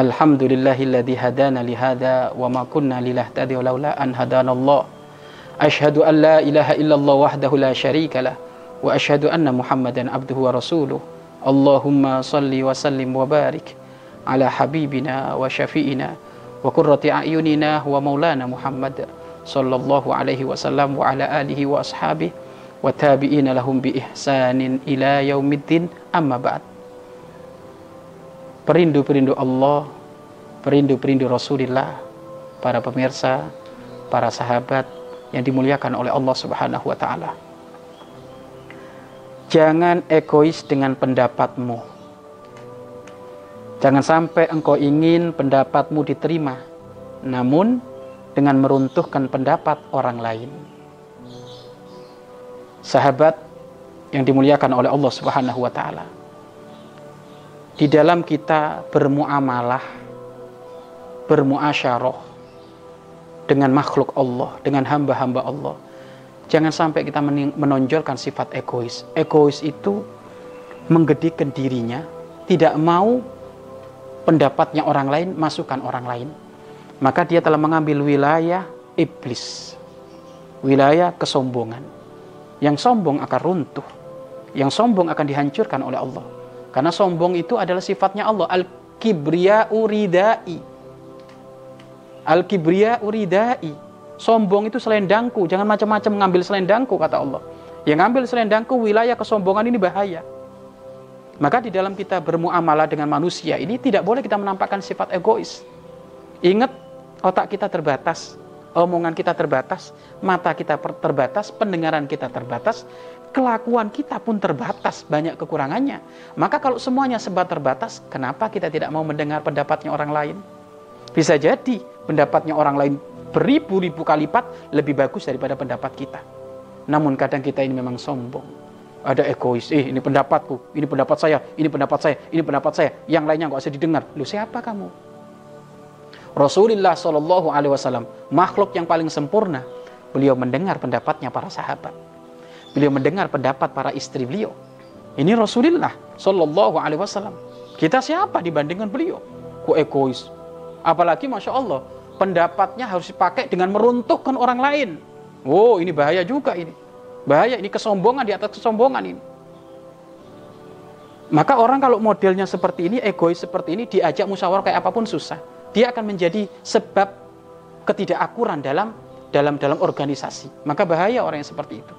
الحمد لله الذي هدانا لهذا وما كنا لنهتدي لولا أن هدانا الله أشهد أن لا إله إلا الله وحده لا شريك له وأشهد أن محمدا عبده ورسوله اللهم صل وسلم وبارك على حبيبنا وشفيئنا وقرة أعيننا ومولانا محمد صلى الله عليه وسلم وعلى آله وأصحابه وتابعين لهم بإحسان إلى يوم الدين أما بعد perindu-perindu Allah perindu-perindu Rasulullah para pemirsa para sahabat yang dimuliakan oleh Allah Subhanahu wa taala. Jangan egois dengan pendapatmu. Jangan sampai engkau ingin pendapatmu diterima namun dengan meruntuhkan pendapat orang lain. Sahabat yang dimuliakan oleh Allah Subhanahu wa taala. Di dalam kita bermuamalah, bermuasyarah dengan makhluk Allah, dengan hamba-hamba Allah. Jangan sampai kita menonjolkan sifat egois. Egois itu menggedikan dirinya, tidak mau pendapatnya orang lain masukkan orang lain. Maka dia telah mengambil wilayah iblis, wilayah kesombongan yang sombong akan runtuh. Yang sombong akan dihancurkan oleh Allah. Karena sombong itu adalah sifatnya Allah. Al-kibriya uridai. Al-kibriya uridai. Sombong itu selendangku. Jangan macam-macam mengambil selendangku, kata Allah. Yang ngambil selendangku, wilayah kesombongan ini bahaya. Maka di dalam kita bermuamalah dengan manusia ini tidak boleh kita menampakkan sifat egois. Ingat, otak kita terbatas omongan kita terbatas, mata kita terbatas, pendengaran kita terbatas, kelakuan kita pun terbatas, banyak kekurangannya. Maka kalau semuanya sebab terbatas, kenapa kita tidak mau mendengar pendapatnya orang lain? Bisa jadi pendapatnya orang lain beribu-ribu kali lipat lebih bagus daripada pendapat kita. Namun kadang kita ini memang sombong. Ada egois, eh ini pendapatku, ini pendapat saya, ini pendapat saya, ini pendapat saya. Yang lainnya nggak usah didengar. Lu siapa kamu? Rasulullah Shallallahu Alaihi Wasallam makhluk yang paling sempurna. Beliau mendengar pendapatnya para sahabat. Beliau mendengar pendapat para istri beliau. Ini Rasulullah Shallallahu Alaihi Wasallam. Kita siapa dibandingkan beliau? Ku egois. Apalagi masya Allah pendapatnya harus dipakai dengan meruntuhkan orang lain. Oh ini bahaya juga ini. Bahaya ini kesombongan di atas kesombongan ini. Maka orang kalau modelnya seperti ini, egois seperti ini, diajak musyawarah kayak apa pun susah dia akan menjadi sebab ketidakakuran dalam dalam dalam organisasi. Maka bahaya orang yang seperti itu.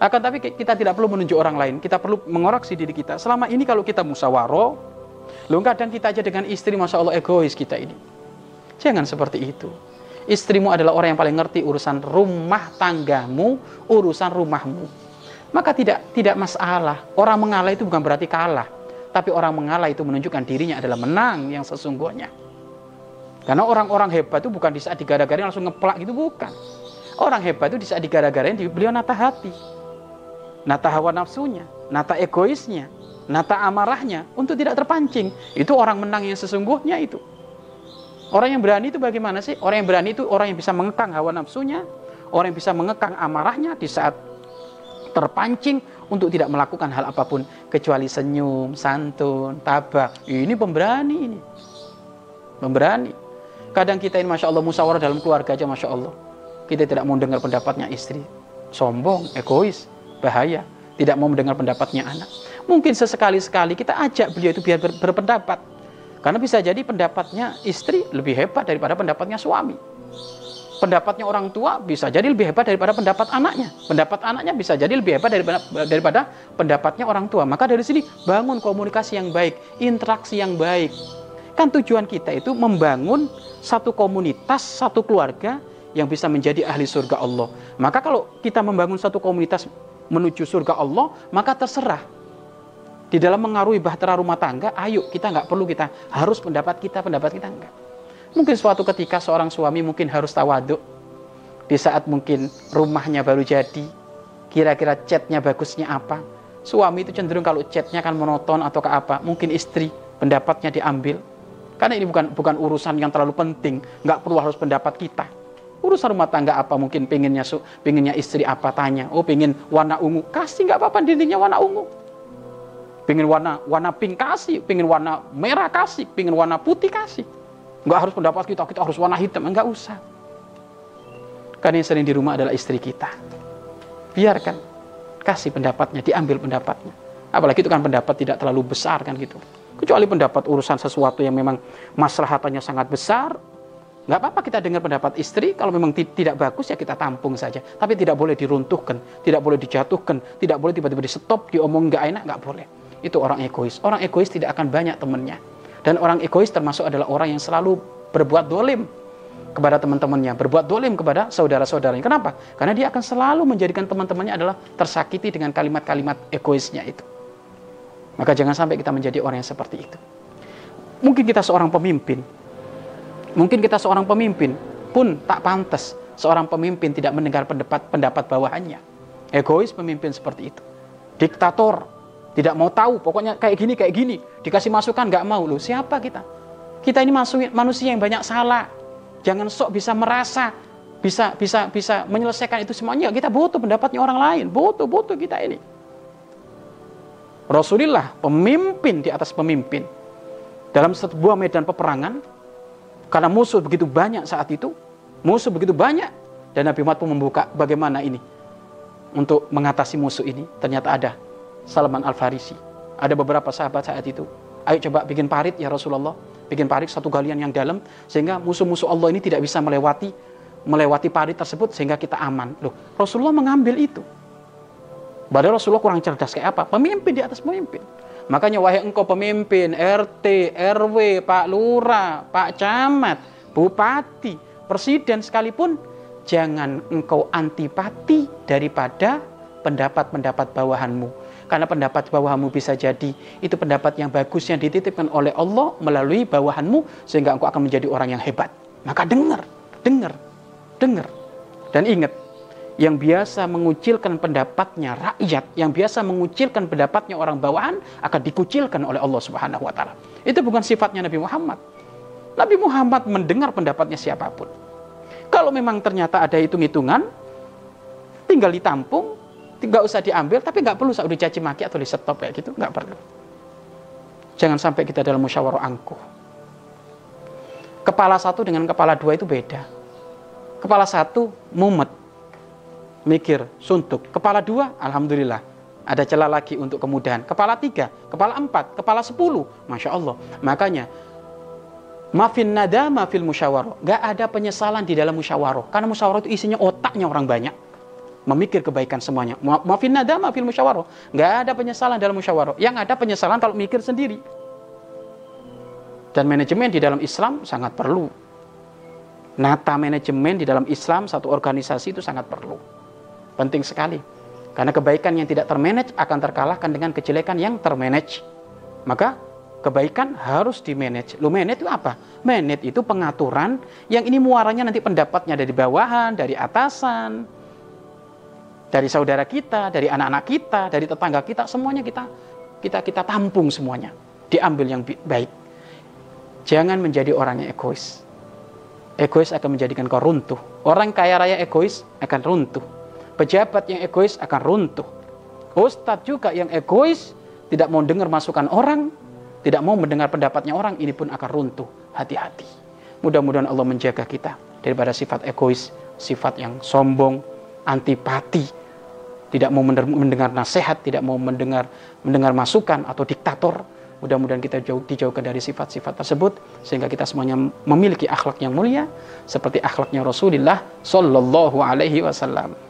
Akan tapi kita tidak perlu menunjuk orang lain, kita perlu mengoreksi diri kita. Selama ini kalau kita musyawarah, lo kadang kita aja dengan istri, masya Allah egois kita ini. Jangan seperti itu. Istrimu adalah orang yang paling ngerti urusan rumah tanggamu, urusan rumahmu. Maka tidak tidak masalah. Orang mengalah itu bukan berarti kalah, tapi orang mengalah itu menunjukkan dirinya adalah menang yang sesungguhnya. Karena orang-orang hebat itu bukan di saat digara-garain langsung ngeplak gitu, bukan. Orang hebat itu di saat digara-garain beliau nata hati. Nata hawa nafsunya, nata egoisnya, nata amarahnya untuk tidak terpancing. Itu orang menang yang sesungguhnya itu. Orang yang berani itu bagaimana sih? Orang yang berani itu orang yang bisa mengekang hawa nafsunya, orang yang bisa mengekang amarahnya di saat terpancing untuk tidak melakukan hal apa pun kecuali senyum, santun, tabah. Ini pemberani ini. Pemberani. Kadang kita ini Masya Allah musyawarah dalam keluarga aja Masya Allah. Kita tidak mau dengar pendapatnya istri. Sombong, egois, bahaya. Tidak mau mendengar pendapatnya anak. Mungkin sesekali-sekali kita ajak beliau itu biar ber berpendapat. Karena bisa jadi pendapatnya istri lebih hebat daripada pendapatnya suami. Pendapatnya orang tua bisa jadi lebih hebat daripada pendapat anaknya. Pendapat anaknya bisa jadi lebih hebat daripada, daripada pendapatnya orang tua. Maka dari sini bangun komunikasi yang baik, interaksi yang baik. Kan tujuan kita itu membangun satu komunitas, satu keluarga yang bisa menjadi ahli surga Allah. Maka kalau kita membangun satu komunitas menuju surga Allah, maka terserah. Di dalam mengaruhi bahtera rumah tangga, ayo kita nggak perlu kita harus pendapat kita, pendapat kita enggak. Mungkin suatu ketika seorang suami mungkin harus tawaduk, di saat mungkin rumahnya baru jadi, kira-kira catnya bagusnya apa. Suami itu cenderung kalau catnya kan monoton atau ke apa, mungkin istri pendapatnya diambil. Karena ini bukan bukan urusan yang terlalu penting, nggak perlu harus pendapat kita. Urusan rumah tangga apa mungkin pengennya su, pengennya istri apa tanya. Oh pengen warna ungu, kasih nggak apa-apa dindingnya warna ungu. Pengen warna warna pink kasih, pengen warna merah kasih, pengen warna putih kasih. Nggak harus pendapat kita, kita harus warna hitam, nggak usah. Karena yang sering di rumah adalah istri kita. Biarkan, kasih pendapatnya, diambil pendapatnya. Apalagi itu kan pendapat tidak terlalu besar kan gitu. Kecuali pendapat urusan sesuatu yang memang maslahatannya sangat besar, nggak apa-apa kita dengar pendapat istri. Kalau memang tidak bagus ya kita tampung saja. Tapi tidak boleh diruntuhkan, tidak boleh dijatuhkan, tidak boleh tiba-tiba di stop, diomong nggak enak, nggak boleh. Itu orang egois. Orang egois tidak akan banyak temannya. Dan orang egois termasuk adalah orang yang selalu berbuat dolim kepada teman-temannya, berbuat dolim kepada saudara-saudaranya. Kenapa? Karena dia akan selalu menjadikan teman-temannya adalah tersakiti dengan kalimat-kalimat egoisnya itu. Maka jangan sampai kita menjadi orang yang seperti itu. Mungkin kita seorang pemimpin, mungkin kita seorang pemimpin pun tak pantas seorang pemimpin tidak mendengar pendapat pendapat bawahannya. Egois pemimpin seperti itu. Diktator, tidak mau tahu, pokoknya kayak gini, kayak gini. Dikasih masukan, nggak mau. Loh, siapa kita? Kita ini manusia yang banyak salah. Jangan sok bisa merasa, bisa bisa bisa menyelesaikan itu semuanya. Kita butuh pendapatnya orang lain, butuh butuh kita ini. Rasulullah pemimpin di atas pemimpin dalam sebuah medan peperangan karena musuh begitu banyak saat itu musuh begitu banyak dan Nabi Muhammad pun membuka bagaimana ini untuk mengatasi musuh ini. Ternyata ada Salman Al Farisi ada beberapa sahabat saat itu. Ayo coba bikin parit ya Rasulullah. Bikin parit satu galian yang dalam sehingga musuh-musuh Allah ini tidak bisa melewati melewati parit tersebut sehingga kita aman. Loh Rasulullah mengambil itu. Padahal Rasulullah kurang cerdas kayak apa? Pemimpin di atas pemimpin. Makanya wahai engkau pemimpin RT, RW, Pak Lurah, Pak Camat, Bupati, Presiden sekalipun jangan engkau antipati daripada pendapat-pendapat bawahanmu. Karena pendapat bawahanmu bisa jadi itu pendapat yang bagus yang dititipkan oleh Allah melalui bawahanmu sehingga engkau akan menjadi orang yang hebat. Maka dengar, dengar, dengar. Dan ingat, yang biasa mengucilkan pendapatnya rakyat, yang biasa mengucilkan pendapatnya orang bawahan akan dikucilkan oleh Allah Subhanahu wa taala. Itu bukan sifatnya Nabi Muhammad. Nabi Muhammad mendengar pendapatnya siapa pun. Kalau memang ternyata ada hitung-hitungan, tinggal ditampung, tidak usah diambil, tapi nggak perlu usah dicaci maki atau di stop kayak gitu, nggak perlu. Jangan sampai kita dalam musyawarah angkuh. Kepala satu dengan kepala dua itu beda. Kepala satu mumet, mikir, suntuk. Kepala dua, Alhamdulillah. Ada celah lagi untuk kemudahan. Kepala tiga, kepala empat, kepala sepuluh. Masya Allah. Makanya, mafin nada mafil musyawarah. Gak ada penyesalan di dalam musyawarah. Karena musyawarah itu isinya otaknya orang banyak. Memikir kebaikan semuanya. Mafin nada mafil musyawarah. Gak ada penyesalan dalam musyawarah. Yang ada penyesalan kalau mikir sendiri. Dan manajemen di dalam Islam sangat perlu. Nata manajemen di dalam Islam, satu organisasi itu sangat perlu. Penting sekali. Karena kebaikan yang tidak termanage akan terkalahkan dengan kejelekan yang termanage. Maka kebaikan harus di manage. Lu manage itu apa? Manage itu pengaturan yang ini muaranya nanti pendapatnya dari bawahan, dari atasan, dari saudara kita, dari anak-anak kita, dari tetangga kita, semuanya kita kita kita tampung semuanya. Diambil yang baik. Jangan menjadi orang yang egois. Egois akan menjadikan kau runtuh. Orang kaya raya egois akan runtuh. Pejabat yang egois akan runtuh. Ustadz juga yang egois, tidak mau dengar masukan orang, tidak mau mendengar pendapatnya orang, ini pun akan runtuh. Hati-hati. Mudah-mudahan Allah menjaga kita daripada sifat egois, sifat yang sombong, antipati, tidak mau mendengar nasihat, tidak mau mendengar mendengar masukan atau diktator. Mudah-mudahan kita jauh, dijauhkan dari sifat-sifat tersebut sehingga kita semuanya memiliki akhlak yang mulia seperti akhlaknya Rasulullah Shallallahu Alaihi Wasallam.